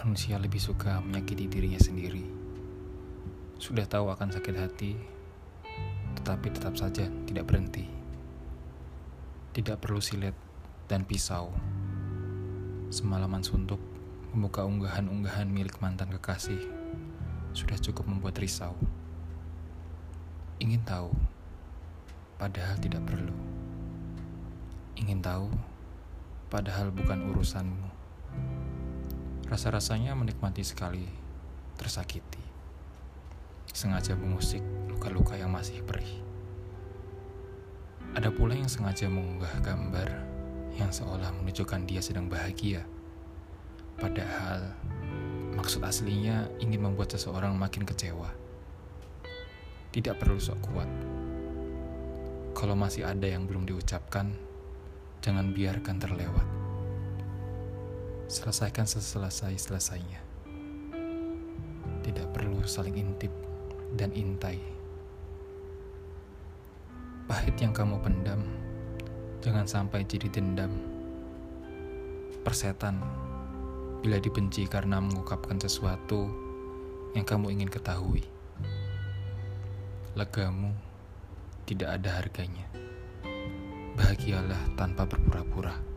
manusia lebih suka menyakiti dirinya sendiri. Sudah tahu akan sakit hati, tetapi tetap saja tidak berhenti. Tidak perlu silet dan pisau. Semalaman suntuk membuka unggahan-unggahan milik mantan kekasih sudah cukup membuat risau. Ingin tahu, padahal tidak perlu. Ingin tahu, padahal bukan urusanmu. Rasa-rasanya menikmati sekali, tersakiti. Sengaja mengusik luka-luka yang masih perih. Ada pula yang sengaja mengunggah gambar yang seolah menunjukkan dia sedang bahagia. Padahal maksud aslinya ingin membuat seseorang makin kecewa. Tidak perlu sok kuat. Kalau masih ada yang belum diucapkan, jangan biarkan terlewat. Selesaikan seselesai-selesainya. Tidak perlu saling intip dan intai. Pahit yang kamu pendam, jangan sampai jadi dendam. Persetan, bila dibenci karena mengungkapkan sesuatu yang kamu ingin ketahui. Legamu tidak ada harganya. Bahagialah tanpa berpura-pura.